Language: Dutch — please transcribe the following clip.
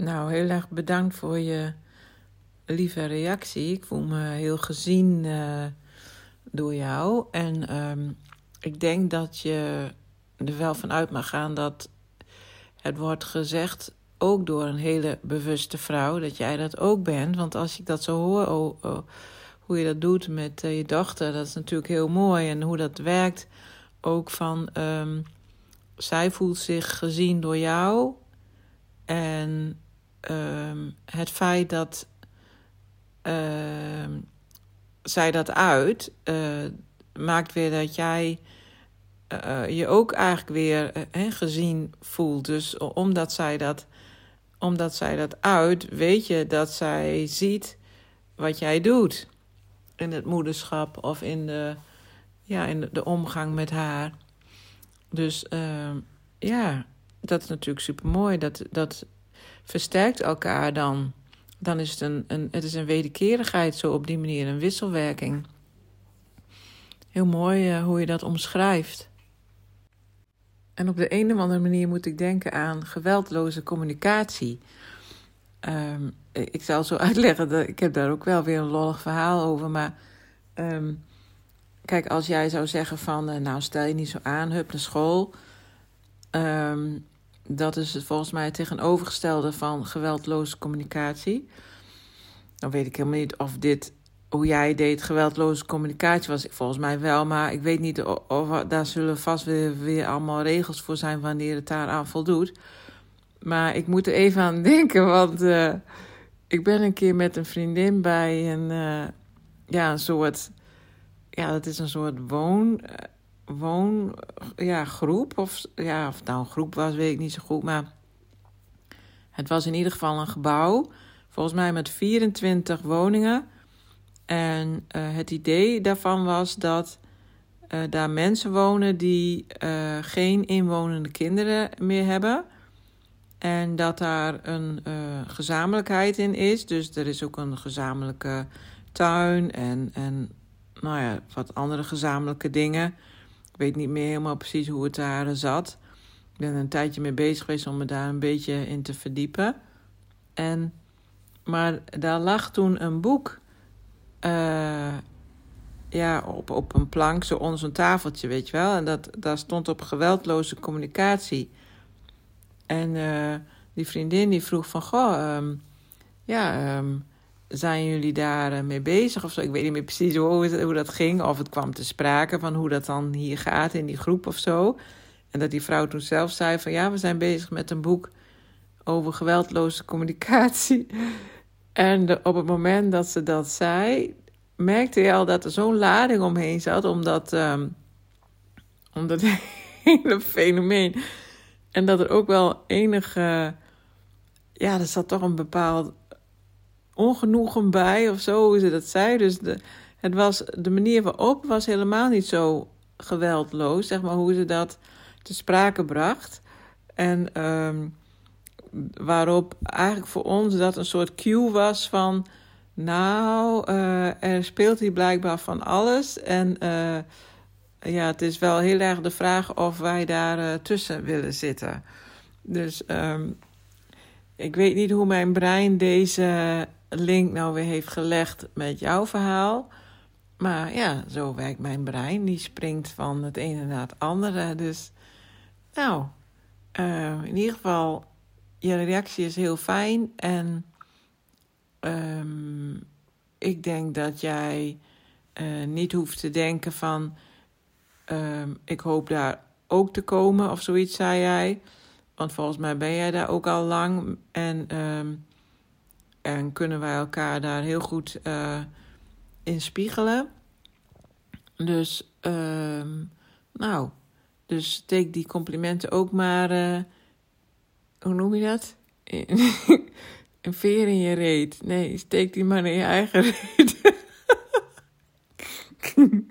Nou, heel erg bedankt voor je lieve reactie. Ik voel me heel gezien uh, door jou. En um, ik denk dat je er wel van uit mag gaan dat het wordt gezegd, ook door een hele bewuste vrouw, dat jij dat ook bent. Want als ik dat zo hoor, oh, oh, hoe je dat doet met uh, je dochter, dat is natuurlijk heel mooi. En hoe dat werkt, ook van um, zij voelt zich gezien door jou. En um, het feit dat uh, zij dat uit, uh, maakt weer dat jij uh, je ook eigenlijk weer uh, gezien voelt. Dus omdat zij, dat, omdat zij dat uit, weet je dat zij ziet wat jij doet in het moederschap of in de, ja, in de, omgang met haar. Dus uh, ja, dat is natuurlijk super mooi. Dat, dat versterkt elkaar dan. Dan is het een, een, het is een wederkerigheid zo op die manier, een wisselwerking. Heel mooi uh, hoe je dat omschrijft. En op de een of andere manier moet ik denken aan geweldloze communicatie. Um, ik zal zo uitleggen, dat, ik heb daar ook wel weer een lollig verhaal over. Maar um, kijk, als jij zou zeggen van, uh, nou stel je niet zo aan, hup naar school. Um, dat is volgens mij het tegenovergestelde van geweldloze communicatie. Dan weet ik helemaal niet of dit hoe jij deed, geweldloze communicatie was volgens mij wel. Maar ik weet niet of, daar zullen vast weer, weer allemaal regels voor zijn wanneer het daar aan voldoet. Maar ik moet er even aan denken, want uh, ik ben een keer met een vriendin bij een, uh, ja, een soort, ja, dat is een soort woon, uh, woon, ja. Of, ja, of nou een groep was, weet ik niet zo goed, maar het was in ieder geval een gebouw. Volgens mij met 24 woningen. En uh, het idee daarvan was dat uh, daar mensen wonen die uh, geen inwonende kinderen meer hebben. En dat daar een gezamenlijkheid in is. Dus er is ook een gezamenlijke tuin en, en nou ja, wat andere gezamenlijke dingen. Weet niet meer helemaal precies hoe het daar zat. Ik ben er een tijdje mee bezig geweest om me daar een beetje in te verdiepen. En, maar daar lag toen een boek uh, ja, op, op een plank, zo onder zo'n tafeltje, weet je wel. En dat, daar stond op geweldloze communicatie. En uh, die vriendin die vroeg van, goh, um, ja, um, zijn jullie daar uh, mee bezig of zo? Ik weet niet meer precies hoe, hoe dat ging, of het kwam te sprake van hoe dat dan hier gaat in die groep of zo. En dat die vrouw toen zelf zei van, ja, we zijn bezig met een boek over geweldloze communicatie. En op het moment dat ze dat zei, merkte je al dat er zo'n lading omheen zat, omdat, um, om dat hele fenomeen. En dat er ook wel enige, ja, er zat toch een bepaald ongenoegen bij of zo, hoe ze dat zei. Dus de, het was, de manier waarop was helemaal niet zo geweldloos, zeg maar, hoe ze dat te sprake bracht. En um, waarop eigenlijk voor ons dat een soort cue was van. Nou, uh, er speelt hier blijkbaar van alles. En uh, ja, het is wel heel erg de vraag of wij daar uh, tussen willen zitten. Dus um, ik weet niet hoe mijn brein deze link nou weer heeft gelegd met jouw verhaal. Maar ja, zo werkt mijn brein. Die springt van het ene naar het andere. Dus nou, in ieder geval je reactie is heel fijn. En um, ik denk dat jij uh, niet hoeft te denken van... Um, ik hoop daar ook te komen of zoiets, zei jij. Want volgens mij ben jij daar ook al lang. En, um, en kunnen wij elkaar daar heel goed uh, in spiegelen. Dus, nou, dus steek die complimenten ook maar... Uh, hoe noem je dat? Een veer in je reet. Nee, steek die maar in je eigen reet.